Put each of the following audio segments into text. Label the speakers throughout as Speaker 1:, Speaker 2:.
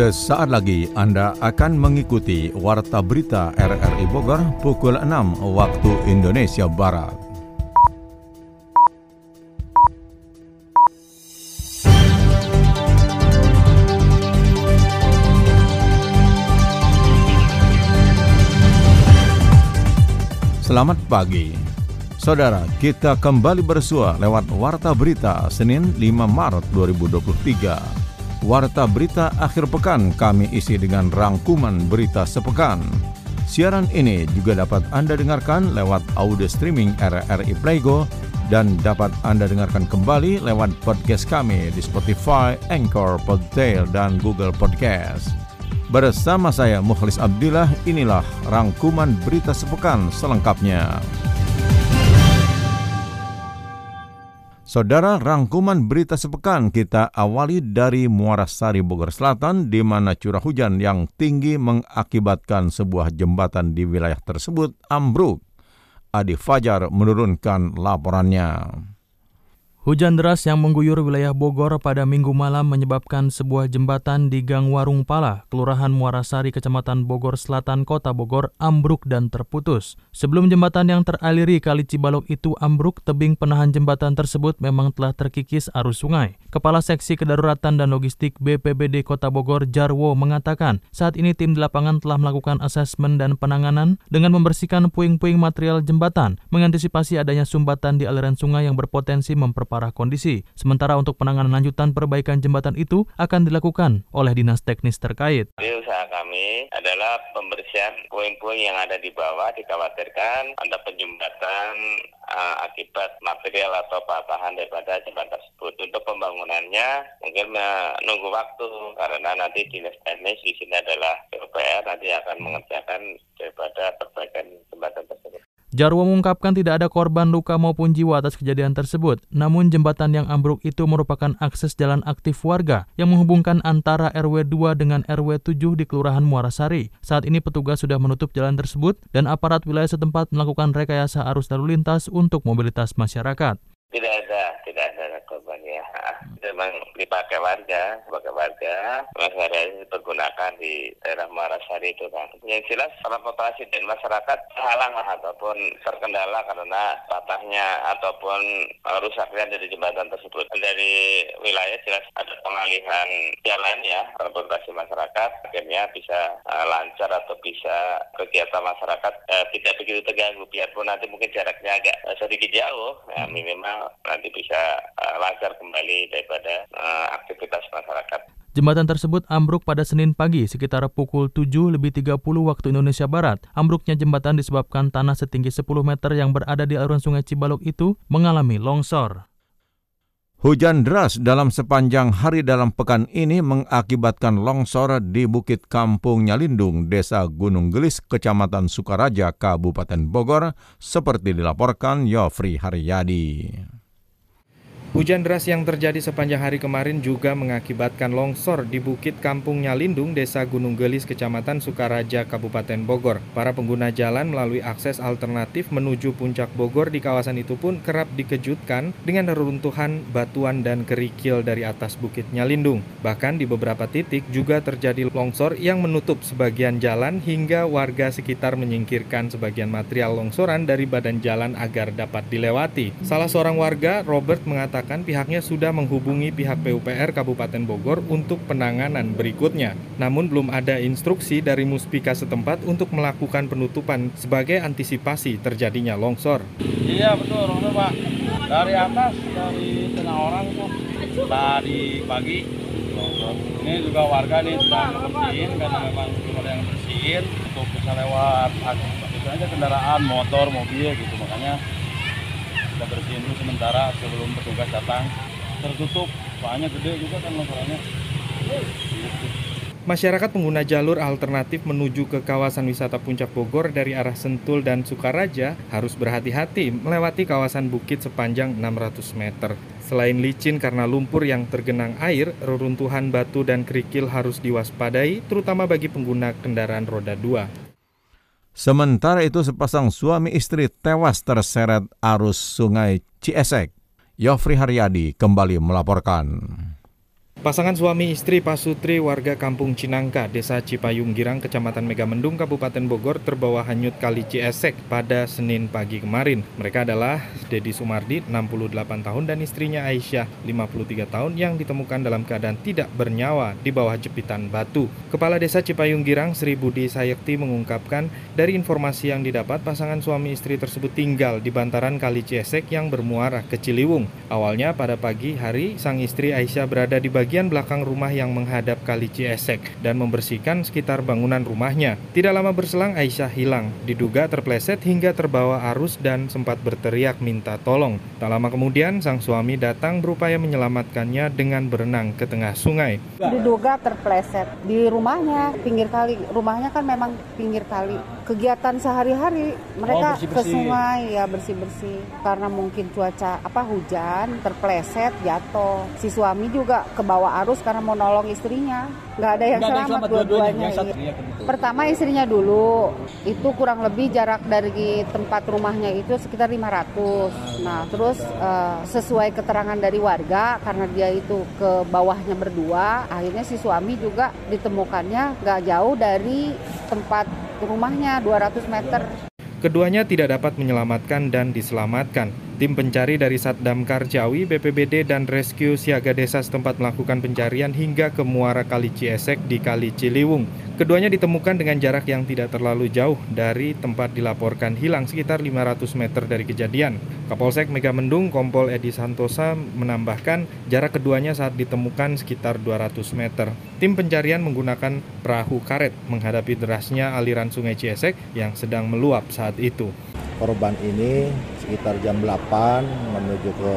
Speaker 1: Sesaat lagi Anda akan mengikuti Warta Berita RRI Bogor pukul 6 waktu Indonesia Barat. Selamat pagi. Saudara, kita kembali bersua lewat Warta Berita Senin 5 Maret 2023. Warta berita akhir pekan kami isi dengan rangkuman berita sepekan. Siaran ini juga dapat Anda dengarkan lewat audio streaming RRI Playgo dan dapat Anda dengarkan kembali lewat podcast kami di Spotify, Anchor, Podtail, dan Google Podcast. Bersama saya Mukhlis Abdillah, inilah rangkuman berita sepekan selengkapnya. Saudara, rangkuman berita sepekan kita awali dari Muara Sari Bogor Selatan di mana curah hujan yang tinggi mengakibatkan sebuah jembatan di wilayah tersebut ambruk. Adi Fajar menurunkan laporannya.
Speaker 2: Hujan deras yang mengguyur wilayah Bogor pada minggu malam menyebabkan sebuah jembatan di Gang Warung Pala, Kelurahan Muarasari, Kecamatan Bogor Selatan, Kota Bogor, ambruk dan terputus. Sebelum jembatan yang teraliri Kali Cibalok itu ambruk, tebing penahan jembatan tersebut memang telah terkikis arus sungai. Kepala Seksi Kedaruratan dan Logistik BPBD Kota Bogor, Jarwo, mengatakan saat ini tim di lapangan telah melakukan asesmen dan penanganan dengan membersihkan puing-puing material jembatan, mengantisipasi adanya sumbatan di aliran sungai yang berpotensi memperparah memperparah kondisi. Sementara untuk penanganan lanjutan perbaikan jembatan itu akan dilakukan oleh dinas teknis terkait.
Speaker 3: Jadi usaha kami adalah pembersihan puing-puing yang ada di bawah dikhawatirkan ada penjembatan uh, akibat material atau patahan daripada jembatan tersebut. Untuk pembangunannya mungkin menunggu waktu karena nanti dinas teknis di sini adalah PUPR nanti akan mengerjakan daripada perbaikan jembatan.
Speaker 2: Jarwo mengungkapkan tidak ada korban luka maupun jiwa atas kejadian tersebut. Namun jembatan yang ambruk itu merupakan akses jalan aktif warga yang menghubungkan antara RW 2 dengan RW 7 di Kelurahan Muarasari. Saat ini petugas sudah menutup jalan tersebut dan aparat wilayah setempat melakukan rekayasa arus lalu lintas untuk mobilitas masyarakat.
Speaker 3: Tidak ada. Memang dipakai warga, sebagai warga, masyarakat ini dipergunakan di daerah Marasari itu kan. Yang jelas transportasi dan masyarakat halang ataupun terkendala karena patahnya ataupun rusaknya dari jembatan tersebut. Dari wilayah jelas ada pengalihan jalan ya, transportasi masyarakat akhirnya bisa uh, lancar atau bisa kegiatan masyarakat uh, tidak begitu terganggu biarpun nanti mungkin jaraknya agak uh, sedikit jauh ya minimal nanti bisa uh, lancar kembali daripada uh, aktivitas masyarakat.
Speaker 2: Jembatan tersebut ambruk pada Senin pagi sekitar pukul 7 lebih 30 waktu Indonesia Barat. Ambruknya jembatan disebabkan tanah setinggi 10 meter yang berada di aliran sungai Cibalok itu mengalami longsor.
Speaker 1: Hujan deras dalam sepanjang hari dalam pekan ini mengakibatkan longsor di Bukit Kampung Nyalindung, Desa Gunung Gelis, Kecamatan Sukaraja, Kabupaten Bogor, seperti dilaporkan Yofri Haryadi.
Speaker 4: Hujan deras yang terjadi sepanjang hari kemarin juga mengakibatkan longsor di Bukit Kampung Nyalindung, Desa Gunung Gelis, Kecamatan Sukaraja, Kabupaten Bogor. Para pengguna jalan melalui akses alternatif menuju puncak Bogor di kawasan itu pun kerap dikejutkan dengan reruntuhan batuan dan kerikil dari atas Bukit Nyalindung. Bahkan di beberapa titik juga terjadi longsor yang menutup sebagian jalan hingga warga sekitar menyingkirkan sebagian material longsoran dari badan jalan agar dapat dilewati. Salah seorang warga, Robert, mengatakan mengatakan pihaknya sudah menghubungi pihak PUPR Kabupaten Bogor untuk penanganan berikutnya. Namun belum ada instruksi dari Muspika setempat untuk melakukan penutupan sebagai antisipasi terjadinya longsor.
Speaker 5: Iya betul, longsor Pak. Dari atas, dari tengah orang tuh tadi pagi. Ini juga warga nih sedang bersihin karena memang belum ada yang bersihin untuk bisa lewat. Biasanya kendaraan, motor, mobil gitu makanya kita bersihin dulu sementara sebelum petugas datang tertutup soalnya gede juga kan longsorannya
Speaker 4: Masyarakat pengguna jalur alternatif menuju ke kawasan wisata Puncak Bogor dari arah Sentul dan Sukaraja harus berhati-hati melewati kawasan bukit sepanjang 600 meter. Selain licin karena lumpur yang tergenang air, reruntuhan batu dan kerikil harus diwaspadai, terutama bagi pengguna kendaraan roda 2.
Speaker 1: Sementara itu sepasang suami istri tewas terseret arus sungai Ciesek. Yofri Haryadi kembali melaporkan.
Speaker 4: Pasangan suami istri Pasutri warga Kampung Cinangka, Desa Cipayung Girang, Kecamatan Megamendung, Kabupaten Bogor terbawa hanyut kali Ciesek pada Senin pagi kemarin. Mereka adalah Dedi Sumardi, 68 tahun, dan istrinya Aisyah, 53 tahun, yang ditemukan dalam keadaan tidak bernyawa di bawah jepitan batu. Kepala Desa Cipayung Girang, Sri Budi Sayekti mengungkapkan, dari informasi yang didapat, pasangan suami istri tersebut tinggal di bantaran kali Ciesek yang bermuara ke Ciliwung. Awalnya pada pagi hari, sang istri Aisyah berada di bagian bagian belakang rumah yang menghadap kali Ciesek dan membersihkan sekitar bangunan rumahnya. Tidak lama berselang Aisyah hilang, diduga terpleset hingga terbawa arus dan sempat berteriak minta tolong. Tak lama kemudian sang suami datang berupaya menyelamatkannya dengan berenang ke tengah sungai.
Speaker 6: Diduga terpleset di rumahnya, pinggir kali. Rumahnya kan memang pinggir kali. Kegiatan sehari-hari mereka oh, bersih -bersih. ke sungai ya bersih-bersih karena mungkin cuaca apa hujan terpleset jatuh. Si suami juga ke bawah arus karena mau nolong istrinya. Nggak ada yang Nggak selamat, selamat dua-duanya. Iya. Pertama istrinya dulu, itu kurang lebih jarak dari tempat rumahnya itu sekitar 500. Nah terus uh, sesuai keterangan dari warga karena dia itu ke bawahnya berdua, akhirnya si suami juga ditemukannya nggak jauh dari tempat rumahnya 200 meter.
Speaker 4: Keduanya tidak dapat menyelamatkan dan diselamatkan. Tim pencari dari Satdamkar Jawi, BPBD, dan Rescue Siaga Desa setempat melakukan pencarian hingga ke muara Kali Ciesek di Kali Ciliwung. Keduanya ditemukan dengan jarak yang tidak terlalu jauh dari tempat dilaporkan hilang sekitar 500 meter dari kejadian. Kapolsek Megamendung Kompol Edi Santosa menambahkan jarak keduanya saat ditemukan sekitar 200 meter. Tim pencarian menggunakan perahu karet menghadapi derasnya aliran sungai Ciesek yang sedang meluap saat itu
Speaker 7: korban ini sekitar jam 8 menuju ke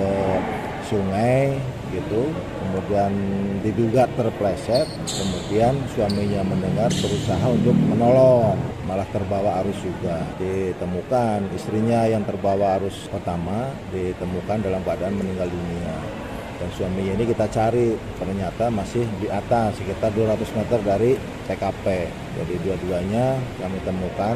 Speaker 7: sungai gitu. Kemudian diduga terpleset kemudian suaminya mendengar berusaha untuk menolong. Malah terbawa arus juga. Ditemukan istrinya yang terbawa arus pertama ditemukan dalam keadaan meninggal dunia. Dan suaminya ini kita cari ternyata masih di atas sekitar 200 meter dari TKP jadi dua-duanya kami temukan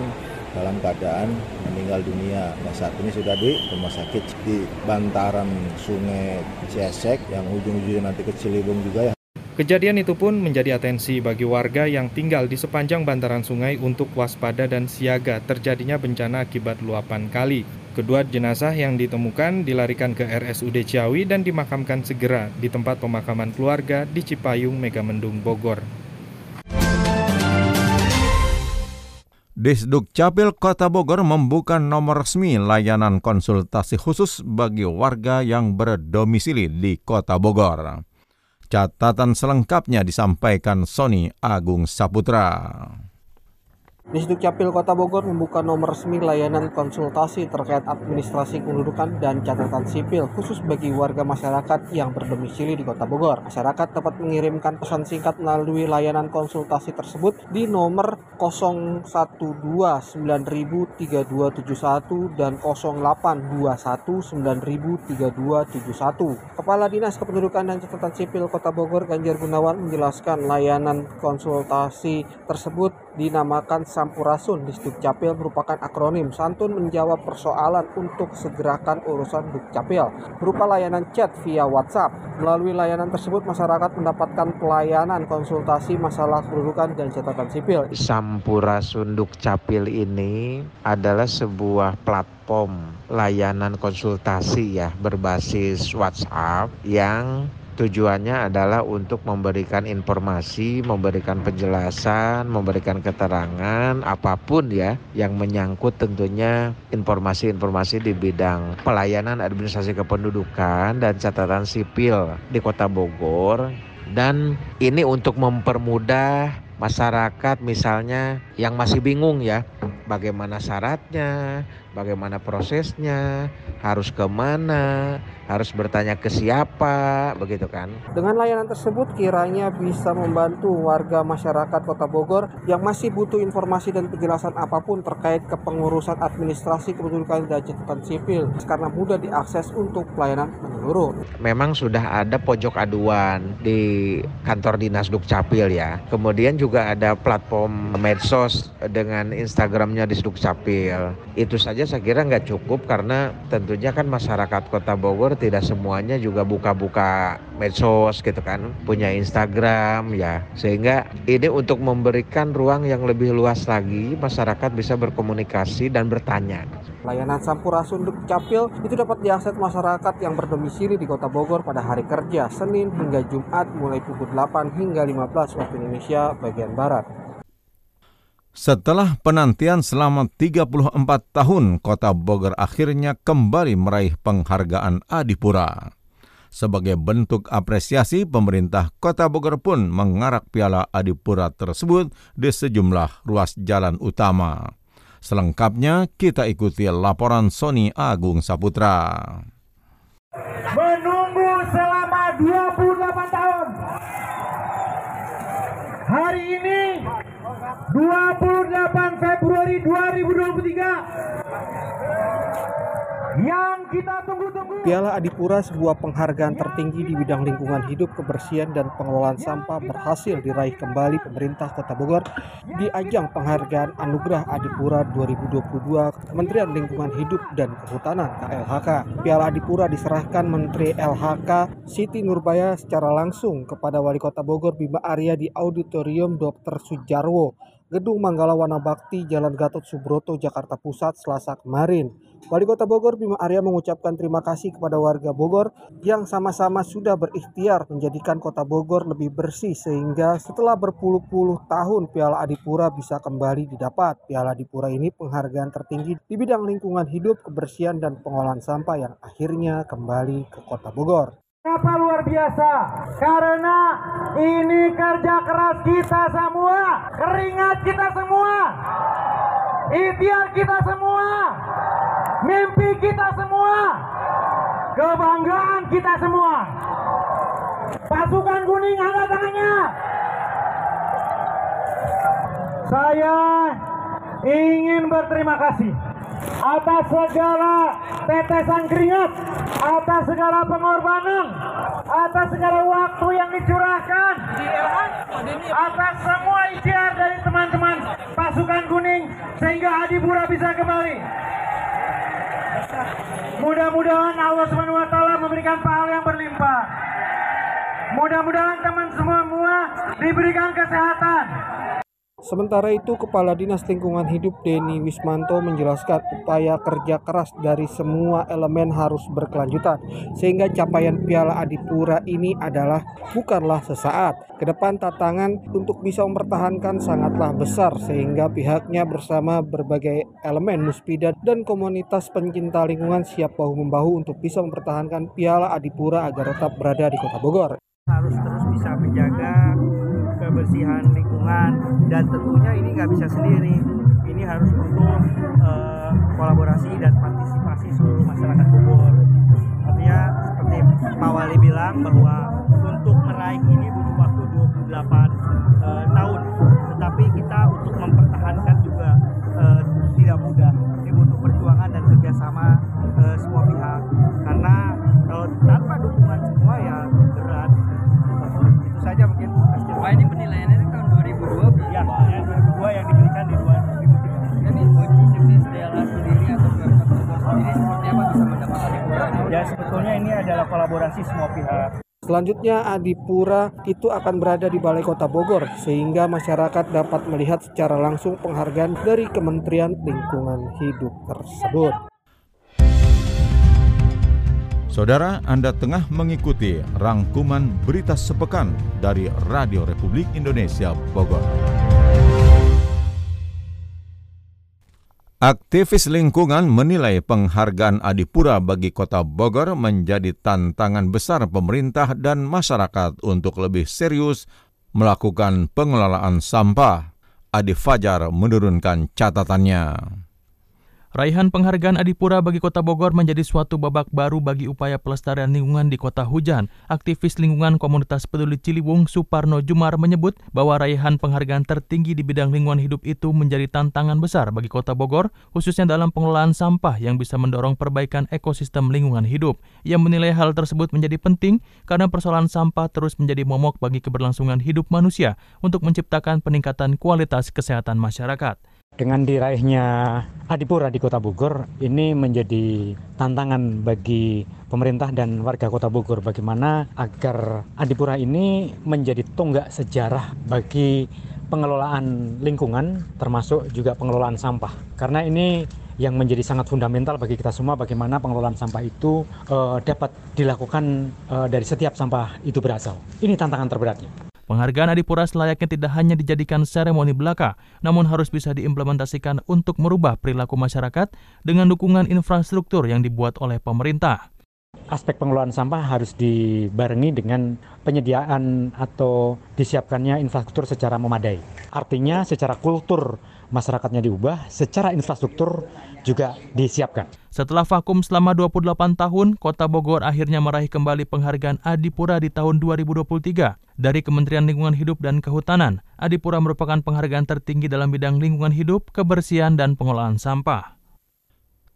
Speaker 7: dalam keadaan meninggal dunia. Nah saat ini sudah di rumah sakit di bantaran sungai Ciesek yang ujung-ujungnya nanti ke Ciliwung juga ya.
Speaker 4: Kejadian itu pun menjadi atensi bagi warga yang tinggal di sepanjang bantaran sungai untuk waspada dan siaga terjadinya bencana akibat luapan kali. Kedua jenazah yang ditemukan dilarikan ke RSUD Ciawi dan dimakamkan segera di tempat pemakaman keluarga di Cipayung, Megamendung, Bogor.
Speaker 1: Disduk Capil Kota Bogor membuka nomor resmi layanan konsultasi khusus bagi warga yang berdomisili di Kota Bogor. Catatan selengkapnya disampaikan Sony Agung Saputra.
Speaker 8: Disduk Capil Kota Bogor membuka nomor resmi layanan konsultasi terkait administrasi kependudukan dan catatan sipil khusus bagi warga masyarakat yang berdomisili di Kota Bogor. Masyarakat dapat mengirimkan pesan singkat melalui layanan konsultasi tersebut di nomor 012903271 dan 0821903271. Kepala Dinas Kependudukan dan Catatan Sipil Kota Bogor Ganjar Gunawan menjelaskan layanan konsultasi tersebut dinamakan Sampurasun di Dukcapil merupakan akronim santun menjawab persoalan untuk segerakan urusan Dukcapil berupa layanan chat via WhatsApp. Melalui layanan tersebut masyarakat mendapatkan pelayanan konsultasi masalah kedudukan dan catatan sipil.
Speaker 9: Sampurasun Dukcapil ini adalah sebuah platform layanan konsultasi ya berbasis WhatsApp yang Tujuannya adalah untuk memberikan informasi, memberikan penjelasan, memberikan keterangan apa pun ya yang menyangkut tentunya informasi-informasi di bidang pelayanan administrasi kependudukan dan catatan sipil di Kota Bogor. Dan ini untuk mempermudah masyarakat misalnya yang masih bingung ya bagaimana syaratnya, bagaimana prosesnya, harus ke mana, harus bertanya ke siapa, begitu kan.
Speaker 8: Dengan layanan tersebut kiranya bisa membantu warga masyarakat Kota Bogor yang masih butuh informasi dan penjelasan apa pun terkait kepengurusan administrasi kependudukan dan catatan sipil karena mudah diakses untuk pelayanan menyeluruh.
Speaker 9: Memang sudah ada pojok aduan di kantor dinas Dukcapil ya. Kemudian juga ada platform medsos dengan Instagram di Dukcapil. Itu saja saya kira nggak cukup karena tentunya kan masyarakat Kota Bogor tidak semuanya juga buka-buka medsos gitu kan, punya Instagram ya. Sehingga ini untuk memberikan ruang yang lebih luas lagi masyarakat bisa berkomunikasi dan bertanya.
Speaker 8: Layanan Sampurasun Dukcapil itu dapat diakses masyarakat yang berdomisili di Kota Bogor pada hari kerja Senin hingga Jumat mulai pukul 8 hingga 15 waktu Indonesia bagian Barat.
Speaker 1: Setelah penantian selama 34 tahun, Kota Bogor akhirnya kembali meraih penghargaan Adipura. Sebagai bentuk apresiasi, pemerintah Kota Bogor pun mengarak piala Adipura tersebut di sejumlah ruas jalan utama. Selengkapnya kita ikuti laporan Sony Agung Saputra.
Speaker 10: Menunggu selama 28 tahun. Hari ini 28 Februari 2023 yang.
Speaker 8: Piala Adipura sebuah penghargaan tertinggi di bidang lingkungan hidup, kebersihan dan pengelolaan sampah berhasil diraih kembali pemerintah Kota Bogor di ajang penghargaan Anugerah Adipura 2022 Kementerian Lingkungan Hidup dan Kehutanan KLHK. Piala Adipura diserahkan Menteri LHK Siti Nurbaya secara langsung kepada Wali Kota Bogor Bima Arya di Auditorium Dr. Sujarwo Gedung Manggala Wana Bakti, Jalan Gatot Subroto, Jakarta Pusat, Selasa kemarin. Wali Kota Bogor Bima Arya mengucapkan terima kasih kepada warga Bogor yang sama-sama sudah berikhtiar menjadikan Kota Bogor lebih bersih sehingga setelah berpuluh-puluh tahun Piala Adipura bisa kembali didapat. Piala Adipura ini penghargaan tertinggi di bidang lingkungan hidup, kebersihan, dan pengolahan sampah yang akhirnya kembali ke Kota Bogor.
Speaker 10: Apa luar biasa? Karena ini kerja keras kita semua, keringat kita semua, ikhtiar kita semua, mimpi kita semua, kebanggaan kita semua. Pasukan kuning angkat tangannya. Saya ingin berterima kasih atas segala tetesan keringat, atas segala pengorbanan, atas segala waktu yang dicurahkan, atas semua ikhtiar dari teman-teman pasukan kuning sehingga Adipura bisa kembali. Mudah-mudahan Allah SWT memberikan pahala yang berlimpah. Mudah-mudahan teman semua diberikan kesehatan,
Speaker 8: Sementara itu, Kepala Dinas Lingkungan Hidup Denny Wismanto menjelaskan upaya kerja keras dari semua elemen harus berkelanjutan, sehingga capaian Piala Adipura ini adalah bukanlah sesaat. Ke depan tantangan untuk bisa mempertahankan sangatlah besar, sehingga pihaknya bersama berbagai elemen muspida dan komunitas pencinta lingkungan siap bahu-membahu untuk bisa mempertahankan Piala Adipura agar tetap berada di Kota Bogor.
Speaker 11: Harus terus bisa menjaga kebersihan lingkungan dan tentunya ini nggak bisa sendiri. Ini harus butuh uh, kolaborasi dan partisipasi seluruh masyarakat Bogor. Artinya seperti Pak Wali bilang bahwa untuk meraih ini butuh waktu 28 uh, tahun. Tetapi kita
Speaker 12: Adipura?
Speaker 11: Ya sebetulnya ini adalah kolaborasi semua pihak.
Speaker 8: Selanjutnya Adipura itu akan berada di Balai Kota Bogor sehingga masyarakat dapat melihat secara langsung penghargaan dari Kementerian Lingkungan Hidup tersebut.
Speaker 1: Saudara, Anda tengah mengikuti rangkuman berita sepekan dari Radio Republik Indonesia Bogor. Aktivis lingkungan menilai penghargaan Adipura bagi Kota Bogor menjadi tantangan besar pemerintah dan masyarakat untuk lebih serius melakukan pengelolaan sampah. Adi Fajar menurunkan catatannya.
Speaker 2: Raihan penghargaan Adipura bagi Kota Bogor menjadi suatu babak baru bagi upaya pelestarian lingkungan di Kota Hujan. Aktivis lingkungan komunitas peduli Ciliwung Suparno Jumar menyebut bahwa raihan penghargaan tertinggi di bidang lingkungan hidup itu menjadi tantangan besar bagi Kota Bogor, khususnya dalam pengelolaan sampah yang bisa mendorong perbaikan ekosistem lingkungan hidup. Ia menilai hal tersebut menjadi penting karena persoalan sampah terus menjadi momok bagi keberlangsungan hidup manusia untuk menciptakan peningkatan kualitas kesehatan masyarakat.
Speaker 13: Dengan diraihnya Adipura di Kota Bogor ini menjadi tantangan bagi pemerintah dan warga Kota Bogor bagaimana agar Adipura ini menjadi tonggak sejarah bagi pengelolaan lingkungan termasuk juga pengelolaan sampah. Karena ini yang menjadi sangat fundamental bagi kita semua bagaimana pengelolaan sampah itu uh, dapat dilakukan uh, dari setiap sampah itu berasal. Ini tantangan terberatnya.
Speaker 2: Penghargaan Adipura selayaknya tidak hanya dijadikan seremoni belaka, namun harus bisa diimplementasikan untuk merubah perilaku masyarakat dengan dukungan infrastruktur yang dibuat oleh pemerintah.
Speaker 13: Aspek pengelolaan sampah harus dibarengi dengan penyediaan atau disiapkannya infrastruktur secara memadai. Artinya secara kultur masyarakatnya diubah, secara infrastruktur juga disiapkan.
Speaker 2: Setelah vakum selama 28 tahun, Kota Bogor akhirnya meraih kembali penghargaan Adipura di tahun 2023. Dari Kementerian Lingkungan Hidup dan Kehutanan, Adipura merupakan penghargaan tertinggi dalam bidang lingkungan hidup, kebersihan, dan pengelolaan sampah.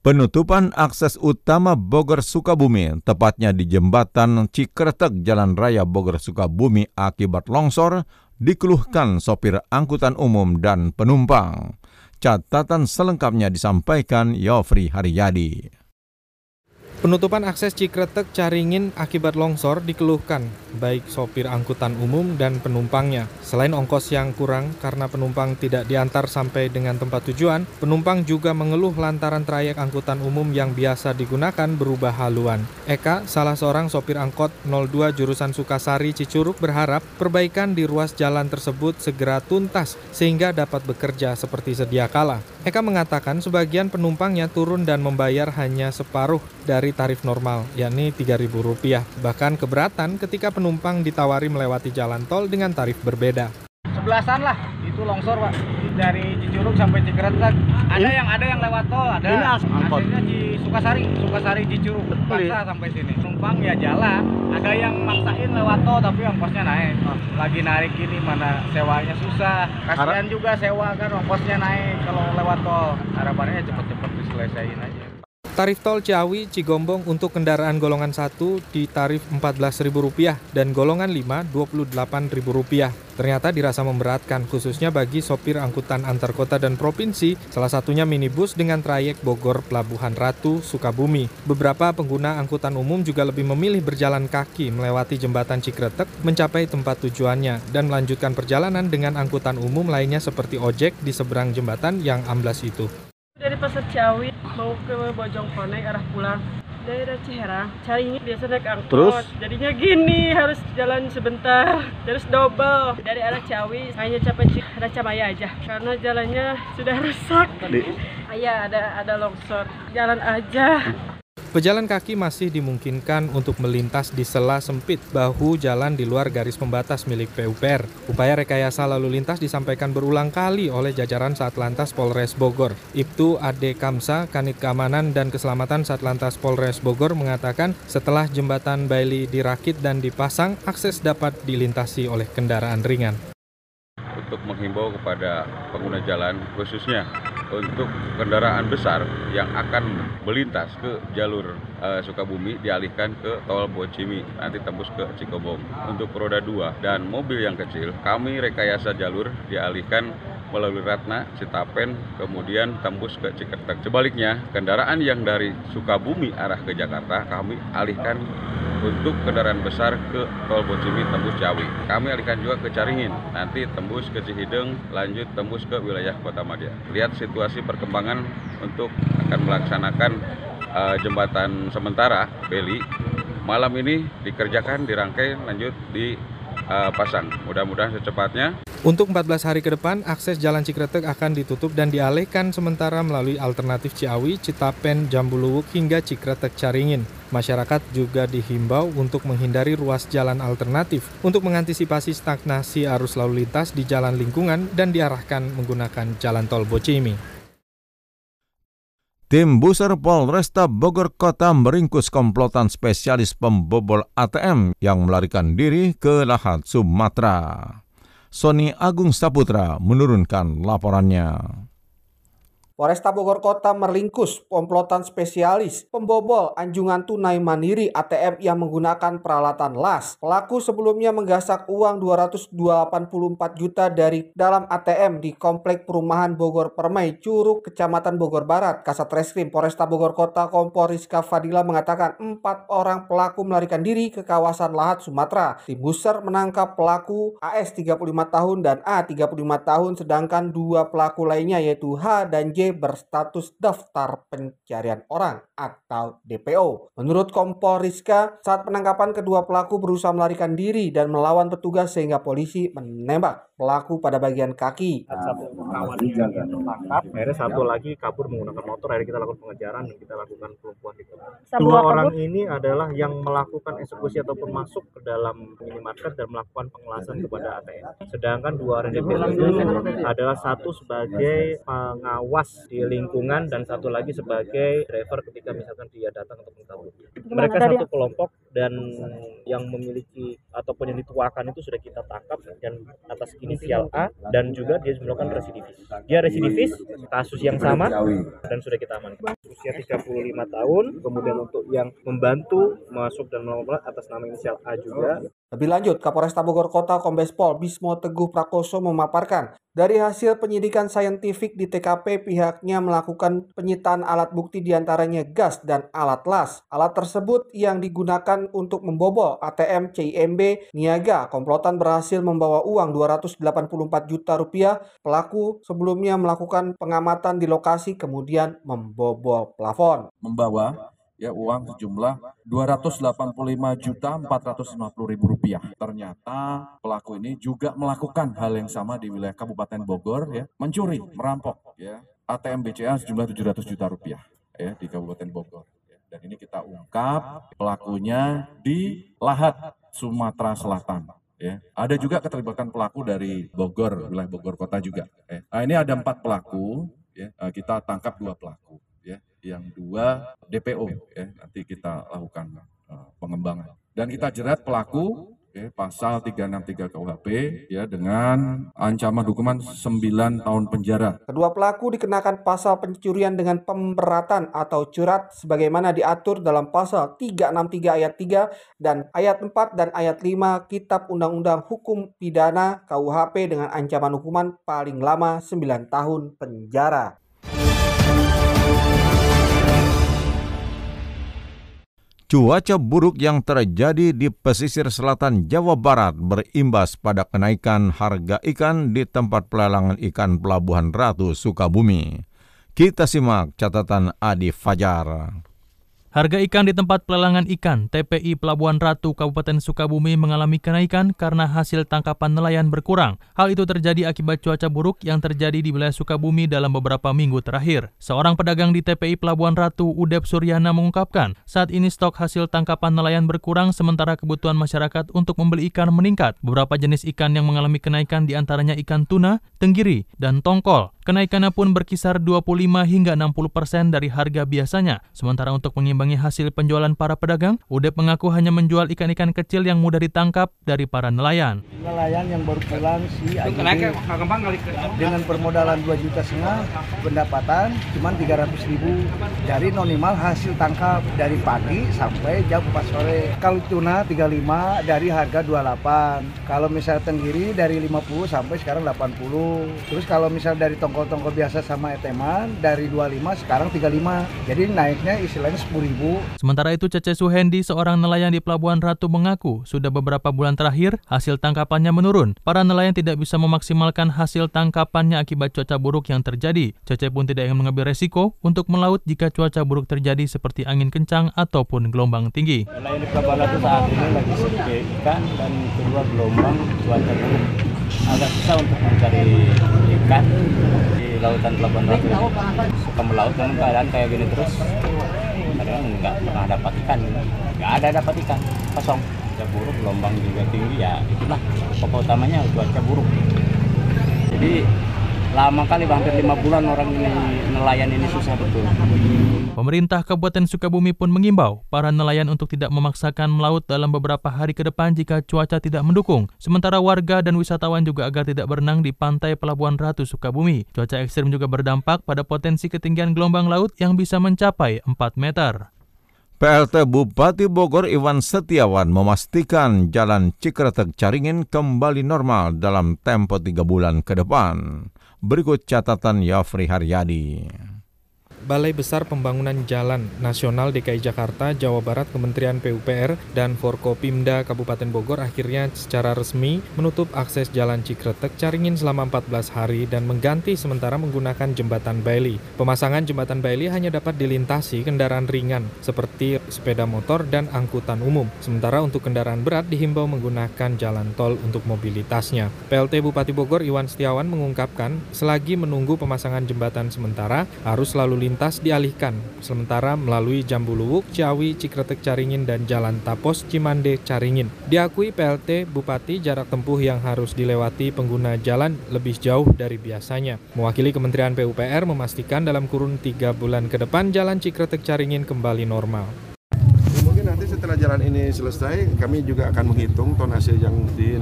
Speaker 1: Penutupan akses utama Bogor Sukabumi, tepatnya di jembatan Cikretek Jalan Raya Bogor Sukabumi akibat longsor, dikeluhkan sopir angkutan umum dan penumpang. Catatan selengkapnya disampaikan Yofri Haryadi.
Speaker 4: Penutupan akses Cikretek Caringin akibat longsor dikeluhkan baik sopir angkutan umum dan penumpangnya. Selain ongkos yang kurang karena penumpang tidak diantar sampai dengan tempat tujuan, penumpang juga mengeluh lantaran trayek angkutan umum yang biasa digunakan berubah haluan. Eka, salah seorang sopir angkot 02 jurusan Sukasari Cicuruk berharap perbaikan di ruas jalan tersebut segera tuntas sehingga dapat bekerja seperti sedia kala. Eka mengatakan sebagian penumpangnya turun dan membayar hanya separuh dari tarif normal, yakni Rp3.000. Bahkan keberatan ketika penumpang ditawari melewati jalan tol dengan tarif berbeda.
Speaker 5: Sebelasan lah, itu longsor pak. Dari Cicurug sampai Cikretek. Ada ini? yang ada yang lewat tol, ada. Ini di Sukasari, Sukasari Cicurug. Paksa sampai sini. Penumpang ya jalan. Ada yang maksain lewat tol tapi ongkosnya naik. Lagi narik ini mana sewanya susah. Kasihan juga sewa kan ongkosnya naik kalau lewat tol. Harapannya cepet-cepet diselesaikan aja.
Speaker 4: Tarif tol Ciawi Cigombong untuk kendaraan golongan 1 di tarif Rp14.000 dan golongan 5 Rp28.000. Ternyata dirasa memberatkan khususnya bagi sopir angkutan antar kota dan provinsi, salah satunya minibus dengan trayek Bogor Pelabuhan Ratu Sukabumi. Beberapa pengguna angkutan umum juga lebih memilih berjalan kaki melewati jembatan Cikretek mencapai tempat tujuannya dan melanjutkan perjalanan dengan angkutan umum lainnya seperti ojek di seberang jembatan yang amblas itu.
Speaker 14: Dari Pasar Ciawi mau ke Bojongkoneng arah pulang. Daerah Ciherang cari biasa naik angkot. Terus? Jadinya gini harus jalan sebentar terus double. Dari arah Ciawi hanya capai Racamaya aja. Karena jalannya sudah rusak. Iya ada ada longsor. Jalan aja
Speaker 4: Pejalan kaki masih dimungkinkan untuk melintas di sela sempit bahu jalan di luar garis pembatas milik PUPR. Upaya rekayasa lalu lintas disampaikan berulang kali oleh jajaran Satlantas Polres Bogor. Ibtu Ade Kamsa, Kanit Keamanan dan Keselamatan Satlantas Polres Bogor mengatakan setelah jembatan Bailey dirakit dan dipasang, akses dapat dilintasi oleh kendaraan ringan.
Speaker 15: Untuk menghimbau kepada pengguna jalan khususnya untuk kendaraan besar yang akan melintas ke jalur uh, Sukabumi dialihkan ke tol Bocimi nanti tembus ke Cikobong. Untuk roda 2 dan mobil yang kecil kami rekayasa jalur dialihkan melalui Ratna, Citapen, kemudian tembus ke Cikertek. Sebaliknya, kendaraan yang dari Sukabumi arah ke Jakarta kami alihkan untuk kendaraan besar ke tol Bocimi tembus Ciawi. Kami alihkan juga ke Caringin, nanti tembus ke Cihideng, lanjut tembus ke wilayah Kota Madia. Lihat situasi perkembangan untuk akan melaksanakan uh, jembatan sementara Beli. Malam ini dikerjakan, dirangkai, lanjut di uh, pasang. Mudah-mudahan secepatnya.
Speaker 4: Untuk 14 hari ke depan, akses Jalan Cikretek akan ditutup dan dialihkan sementara melalui alternatif Ciawi, Citapen, Jambuluwuk hingga Cikretek Caringin. Masyarakat juga dihimbau untuk menghindari ruas jalan alternatif untuk mengantisipasi stagnasi arus lalu lintas di jalan lingkungan dan diarahkan menggunakan jalan tol Bocimi.
Speaker 1: Tim Buser Polresta Bogor Kota meringkus komplotan spesialis pembobol ATM yang melarikan diri ke Lahat, Sumatera. Sony Agung Saputra menurunkan laporannya.
Speaker 8: Polresta Bogor Kota meringkus komplotan spesialis pembobol anjungan tunai mandiri ATM yang menggunakan peralatan las. Pelaku sebelumnya menggasak uang 284 juta dari dalam ATM di Komplek Perumahan Bogor Permai, Curug, Kecamatan Bogor Barat. Kasat Reskrim Polresta Bogor Kota Kompol Rizka Fadila mengatakan empat orang pelaku melarikan diri ke kawasan Lahat, Sumatera. Tim Buser menangkap pelaku AS 35 tahun dan A 35 tahun sedangkan dua pelaku lainnya yaitu H dan J berstatus daftar pencarian orang atau DPO. Menurut Kompol Rizka, saat penangkapan kedua pelaku berusaha melarikan diri dan melawan petugas sehingga polisi menembak pelaku pada bagian kaki.
Speaker 16: Satu yang tertangkap, akhirnya satu lagi kabur menggunakan motor, akhirnya kita lakukan pengejaran dan kita lakukan pelumpuhan itu. Dua orang ini adalah yang melakukan eksekusi ataupun masuk ke dalam minimarket dan melakukan pengelasan kepada ATM. Sedangkan dua orang DPO itu adalah satu sebagai pengawas di lingkungan dan satu lagi sebagai driver ketika misalkan dia datang untuk mengkabur. Mereka satu kelompok dan yang memiliki ataupun yang dituakan itu sudah kita tangkap dan atas inisial A dan juga dia melakukan residivis. Dia residivis kasus yang sama dan sudah kita amankan. Usia 35 tahun, kemudian untuk yang membantu masuk dan melakukan atas nama inisial A juga.
Speaker 8: Lebih lanjut, Kapolresta Bogor Kota Kombes Pol Bismo Teguh Prakoso memaparkan, dari hasil penyidikan saintifik di TKP pihaknya melakukan penyitaan alat bukti di antaranya gas dan alat las. Alat tersebut yang digunakan untuk membobol ATM CIMB Niaga. Komplotan berhasil membawa uang 284 juta rupiah. Pelaku sebelumnya melakukan pengamatan di lokasi kemudian membobol plafon.
Speaker 17: Membawa ya uang sejumlah 285 juta 450 ribu rupiah. Ternyata pelaku ini juga melakukan hal yang sama di wilayah Kabupaten Bogor ya, mencuri, merampok ya ATM BCA sejumlah 700 juta rupiah ya di Kabupaten Bogor. Ya. Dan ini kita ungkap pelakunya di Lahat, Sumatera Selatan. Ya. Ada juga keterlibatan pelaku dari Bogor, wilayah Bogor Kota juga. Ya. Nah, ini ada empat pelaku, ya. kita tangkap dua pelaku yang dua DPO ya nanti kita lakukan uh, pengembangan dan kita jerat pelaku ya, pasal 363 KUHP ya dengan ancaman hukuman 9 tahun penjara.
Speaker 8: Kedua pelaku dikenakan pasal pencurian dengan pemberatan atau curat sebagaimana diatur dalam pasal 363 ayat 3 dan ayat 4 dan ayat 5 Kitab Undang-Undang Hukum Pidana KUHP dengan ancaman hukuman paling lama 9 tahun penjara.
Speaker 1: Cuaca buruk yang terjadi di pesisir selatan Jawa Barat berimbas pada kenaikan harga ikan di tempat pelelangan ikan Pelabuhan Ratu Sukabumi. Kita simak catatan Adi Fajar.
Speaker 2: Harga ikan di tempat pelelangan ikan TPI Pelabuhan Ratu Kabupaten Sukabumi mengalami kenaikan karena hasil tangkapan nelayan berkurang. Hal itu terjadi akibat cuaca buruk yang terjadi di wilayah Sukabumi dalam beberapa minggu terakhir. Seorang pedagang di TPI Pelabuhan Ratu Udep Suryana mengungkapkan, saat ini stok hasil tangkapan nelayan berkurang sementara kebutuhan masyarakat untuk membeli ikan meningkat. Beberapa jenis ikan yang mengalami kenaikan di antaranya ikan tuna, tenggiri, dan tongkol. Kenaikannya pun berkisar 25 hingga 60 persen dari harga biasanya. Sementara untuk mengimbangi hasil penjualan para pedagang, Udep mengaku hanya menjual ikan-ikan kecil yang mudah ditangkap dari para nelayan.
Speaker 18: Nelayan yang baru pulang si dengan permodalan 2 juta setengah pendapatan cuma 300 ribu dari nonimal hasil tangkap dari pagi sampai jam 4 sore. Kalau tuna 35 dari harga 28. Kalau misalnya tenggiri dari 50 sampai sekarang 80. Terus kalau misalnya dari tongkol-tongkol biasa sama eteman dari 25 sekarang 35. Jadi naiknya istilahnya 10 ribu.
Speaker 2: Sementara itu Cece Suhendi, seorang nelayan di Pelabuhan Ratu mengaku sudah beberapa bulan terakhir hasil tangkapannya menurun. Para nelayan tidak bisa memaksimalkan hasil tangkapannya akibat cuaca buruk yang terjadi. Cece pun tidak ingin mengambil resiko untuk melaut jika cuaca buruk terjadi seperti angin kencang ataupun gelombang tinggi.
Speaker 16: Nelayan di Pelabuhan Ratu saat ini lagi sepi ikan dan kedua gelombang cuaca buruk agak susah untuk mencari ikan di lautan Pelabuhan Ratu. Suka melaut dengan keadaan kayak gini terus, kadang nggak pernah dapat ikan, nggak ada dapat ikan, kosong. Cuaca buruk, gelombang juga tinggi ya itulah pokok utamanya cuaca buruk. Jadi
Speaker 12: lama kali hampir lima bulan orang ini nelayan ini susah betul.
Speaker 2: Pemerintah Kabupaten Sukabumi pun mengimbau para nelayan untuk tidak memaksakan melaut dalam beberapa hari ke depan jika cuaca tidak mendukung. Sementara warga dan wisatawan juga agar tidak berenang di pantai Pelabuhan Ratu Sukabumi. Cuaca ekstrim juga berdampak pada potensi ketinggian gelombang laut yang bisa mencapai 4 meter.
Speaker 1: PLT Bupati Bogor Iwan Setiawan memastikan jalan Cikretek Caringin kembali normal dalam tempo tiga bulan ke depan. Berikut catatan Yafri Haryadi.
Speaker 4: Balai Besar Pembangunan Jalan Nasional DKI Jakarta, Jawa Barat, Kementerian PUPR, dan Forkopimda Kabupaten Bogor akhirnya secara resmi menutup akses Jalan Cikretek Caringin selama 14 hari dan mengganti sementara menggunakan jembatan Bailey. Pemasangan jembatan Bailey hanya dapat dilintasi kendaraan ringan seperti sepeda motor dan angkutan umum. Sementara untuk kendaraan berat dihimbau menggunakan jalan tol untuk mobilitasnya. PLT Bupati Bogor Iwan Setiawan mengungkapkan selagi menunggu pemasangan jembatan sementara harus lalu lintas lintas dialihkan, sementara melalui Jambu Luwuk, Ciawi, Cikretek Caringin, dan Jalan Tapos, Cimande, Caringin. Diakui PLT Bupati jarak tempuh yang harus dilewati pengguna jalan lebih jauh dari biasanya. Mewakili Kementerian PUPR memastikan dalam kurun tiga bulan ke depan Jalan Cikretek Caringin kembali normal.
Speaker 19: Mungkin nanti setelah jalan ini selesai, kami juga akan menghitung tonase yang di,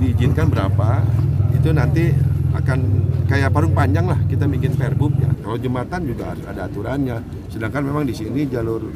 Speaker 19: diizinkan berapa. Itu nanti akan kayak parung panjang lah kita bikin perbum ya. Kalau jembatan juga ada aturannya. Sedangkan memang di sini jalur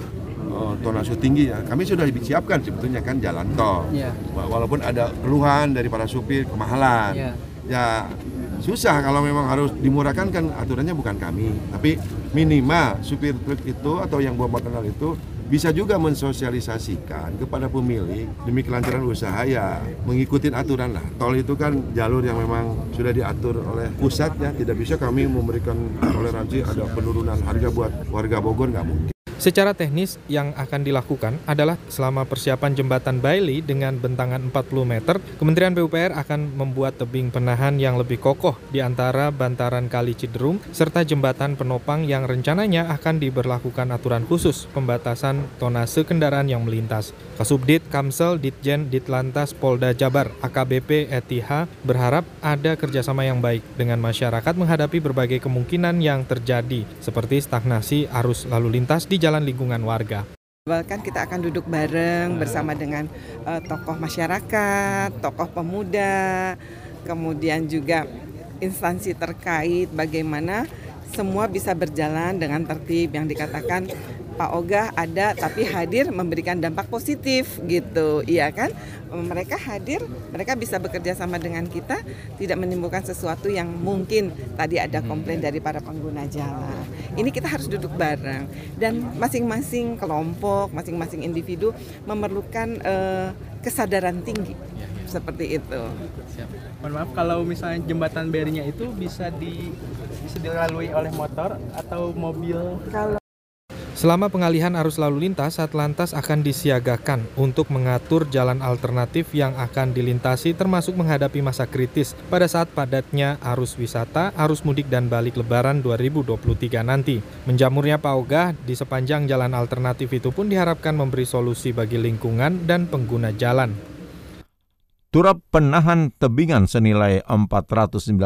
Speaker 19: uh, tonase tinggi ya. Kami sudah disiapkan sebetulnya kan jalan tol. Yeah. Walaupun ada keluhan dari para supir kemahalan. Yeah. Ya susah kalau memang harus dimurahkan kan aturannya bukan kami, tapi minimal supir truk itu atau yang buat motor itu bisa juga mensosialisasikan kepada pemilik demi kelancaran usaha ya mengikuti aturan lah. Tol itu kan jalur yang memang sudah diatur oleh pusat ya, tidak bisa kami memberikan toleransi ada penurunan harga buat warga Bogor nggak mungkin.
Speaker 4: Secara teknis yang akan dilakukan adalah selama persiapan jembatan Bailey dengan bentangan 40 meter, Kementerian PUPR akan membuat tebing penahan yang lebih kokoh di antara bantaran Kali Ciderung serta jembatan penopang yang rencananya akan diberlakukan aturan khusus pembatasan tonase kendaraan yang melintas. Kasubdit Kamsel Ditjen Ditlantas Polda Jabar AKBP ETH berharap ada kerjasama yang baik dengan masyarakat menghadapi berbagai kemungkinan yang terjadi seperti stagnasi arus lalu lintas di jalan jalan lingkungan warga.
Speaker 20: Bahkan kita akan duduk bareng bersama dengan uh, tokoh masyarakat, tokoh pemuda, kemudian juga instansi terkait bagaimana semua bisa berjalan dengan tertib yang dikatakan Pak Oga ada tapi hadir memberikan dampak positif gitu iya kan mereka hadir mereka bisa bekerja sama dengan kita tidak menimbulkan sesuatu yang mungkin tadi ada hmm. komplain dari para pengguna jalan ini kita harus duduk bareng dan masing-masing kelompok masing-masing individu memerlukan uh, kesadaran tinggi ya, ya. seperti itu.
Speaker 12: Siap. Mohon maaf kalau misalnya jembatan berinya itu bisa di bisa dilalui oleh motor atau mobil.
Speaker 20: Kalau
Speaker 4: Selama pengalihan arus lalu lintas, Satlantas akan disiagakan untuk mengatur jalan alternatif yang akan dilintasi termasuk menghadapi masa kritis pada saat padatnya arus wisata, arus mudik dan balik lebaran 2023 nanti. Menjamurnya paugah di sepanjang jalan alternatif itu pun diharapkan memberi solusi bagi lingkungan dan pengguna jalan.
Speaker 1: Turap penahan tebingan senilai 490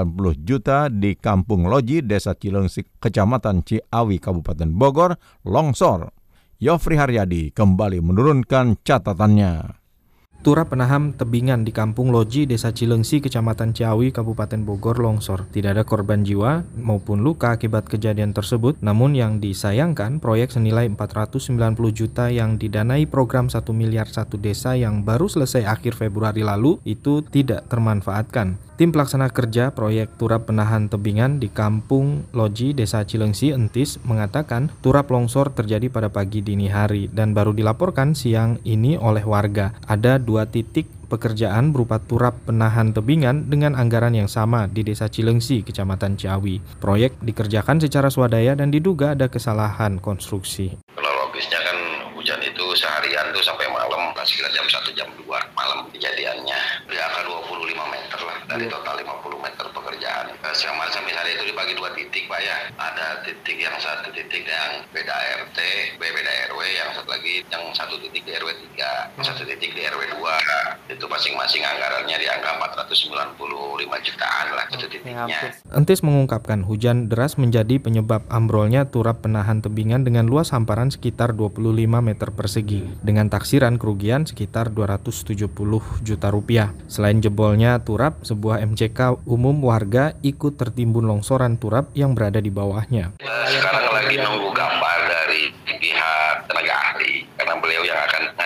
Speaker 1: juta di Kampung Loji, Desa Cilengsi, Kecamatan Ciawi, Kabupaten Bogor, longsor. Yofri Haryadi kembali menurunkan catatannya.
Speaker 4: Turap penaham tebingan di Kampung Loji, Desa Cilengsi, Kecamatan Ciawi, Kabupaten Bogor longsor. Tidak ada korban jiwa maupun luka akibat kejadian tersebut, namun yang disayangkan proyek senilai 490 juta yang didanai program 1 miliar satu desa yang baru selesai akhir Februari lalu itu tidak termanfaatkan. Tim pelaksana kerja proyek turap penahan tebingan di Kampung Loji Desa Cilengsi Entis mengatakan turap longsor terjadi pada pagi dini hari dan baru dilaporkan siang ini oleh warga. Ada dua titik pekerjaan berupa turap penahan tebingan dengan anggaran yang sama di Desa Cilengsi, Kecamatan Ciawi. Proyek dikerjakan secara swadaya dan diduga ada kesalahan konstruksi.
Speaker 21: Kalau logisnya kan hujan itu seharian tuh sampai malam, sekitar jam 1 jam 2 malam kejadiannya. Di angka 25 dari total 50 meter pekerjaan. Siang malam dua titik Pak ya. Ada titik yang satu titik yang beda RT, beda RW, yang satu lagi yang satu titik di RW 3, satu titik di RW 2. Itu masing-masing anggarannya di angka 495 jutaan lah itu titiknya.
Speaker 4: Entis mengungkapkan hujan deras menjadi penyebab ambrolnya turap penahan tebingan dengan luas hamparan sekitar 25 meter persegi dengan taksiran kerugian sekitar 270 juta rupiah. Selain jebolnya turap, sebuah MCK umum warga ikut tertimbun longsoran turap yang berada di bawahnya.
Speaker 21: Sekarang lagi nunggu gambar dari pihak tenaga ahli karena beliau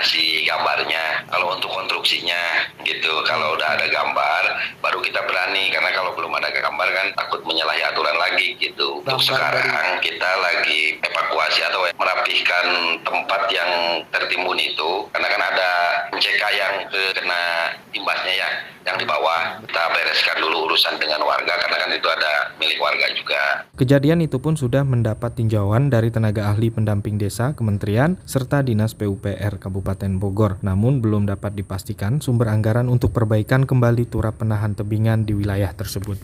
Speaker 21: ngasih gambarnya. Kalau untuk konstruksinya gitu. Kalau udah ada gambar baru kita berani. Karena kalau belum ada gambar kan takut menyalahi aturan lagi gitu. Untuk sekarang kita lagi evakuasi atau merapihkan tempat yang tertimbun itu. Karena kan ada MCK yang kena imbasnya ya yang di bawah. Kita bereskan dulu urusan dengan warga karena kan itu ada milik warga juga.
Speaker 4: Kejadian itu pun sudah mendapat tinjauan dari tenaga ahli pendamping desa, kementerian, serta Dinas PUPR Kabupaten Bogor. Namun belum dapat dipastikan sumber anggaran untuk perbaikan kembali turap penahan tebingan di wilayah tersebut.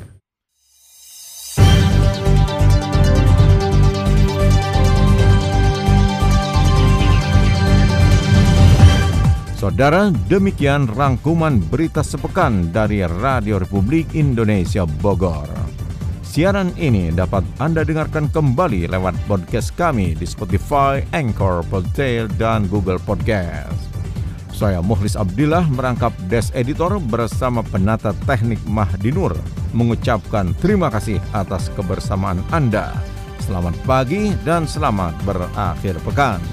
Speaker 1: Saudara, demikian rangkuman berita sepekan dari Radio Republik Indonesia Bogor. Siaran ini dapat Anda dengarkan kembali lewat podcast kami di Spotify, Anchor, Podtail, dan Google Podcast. Saya Muhlis Abdillah merangkap Des Editor bersama penata teknik Mahdinur mengucapkan terima kasih atas kebersamaan Anda. Selamat pagi dan selamat berakhir pekan.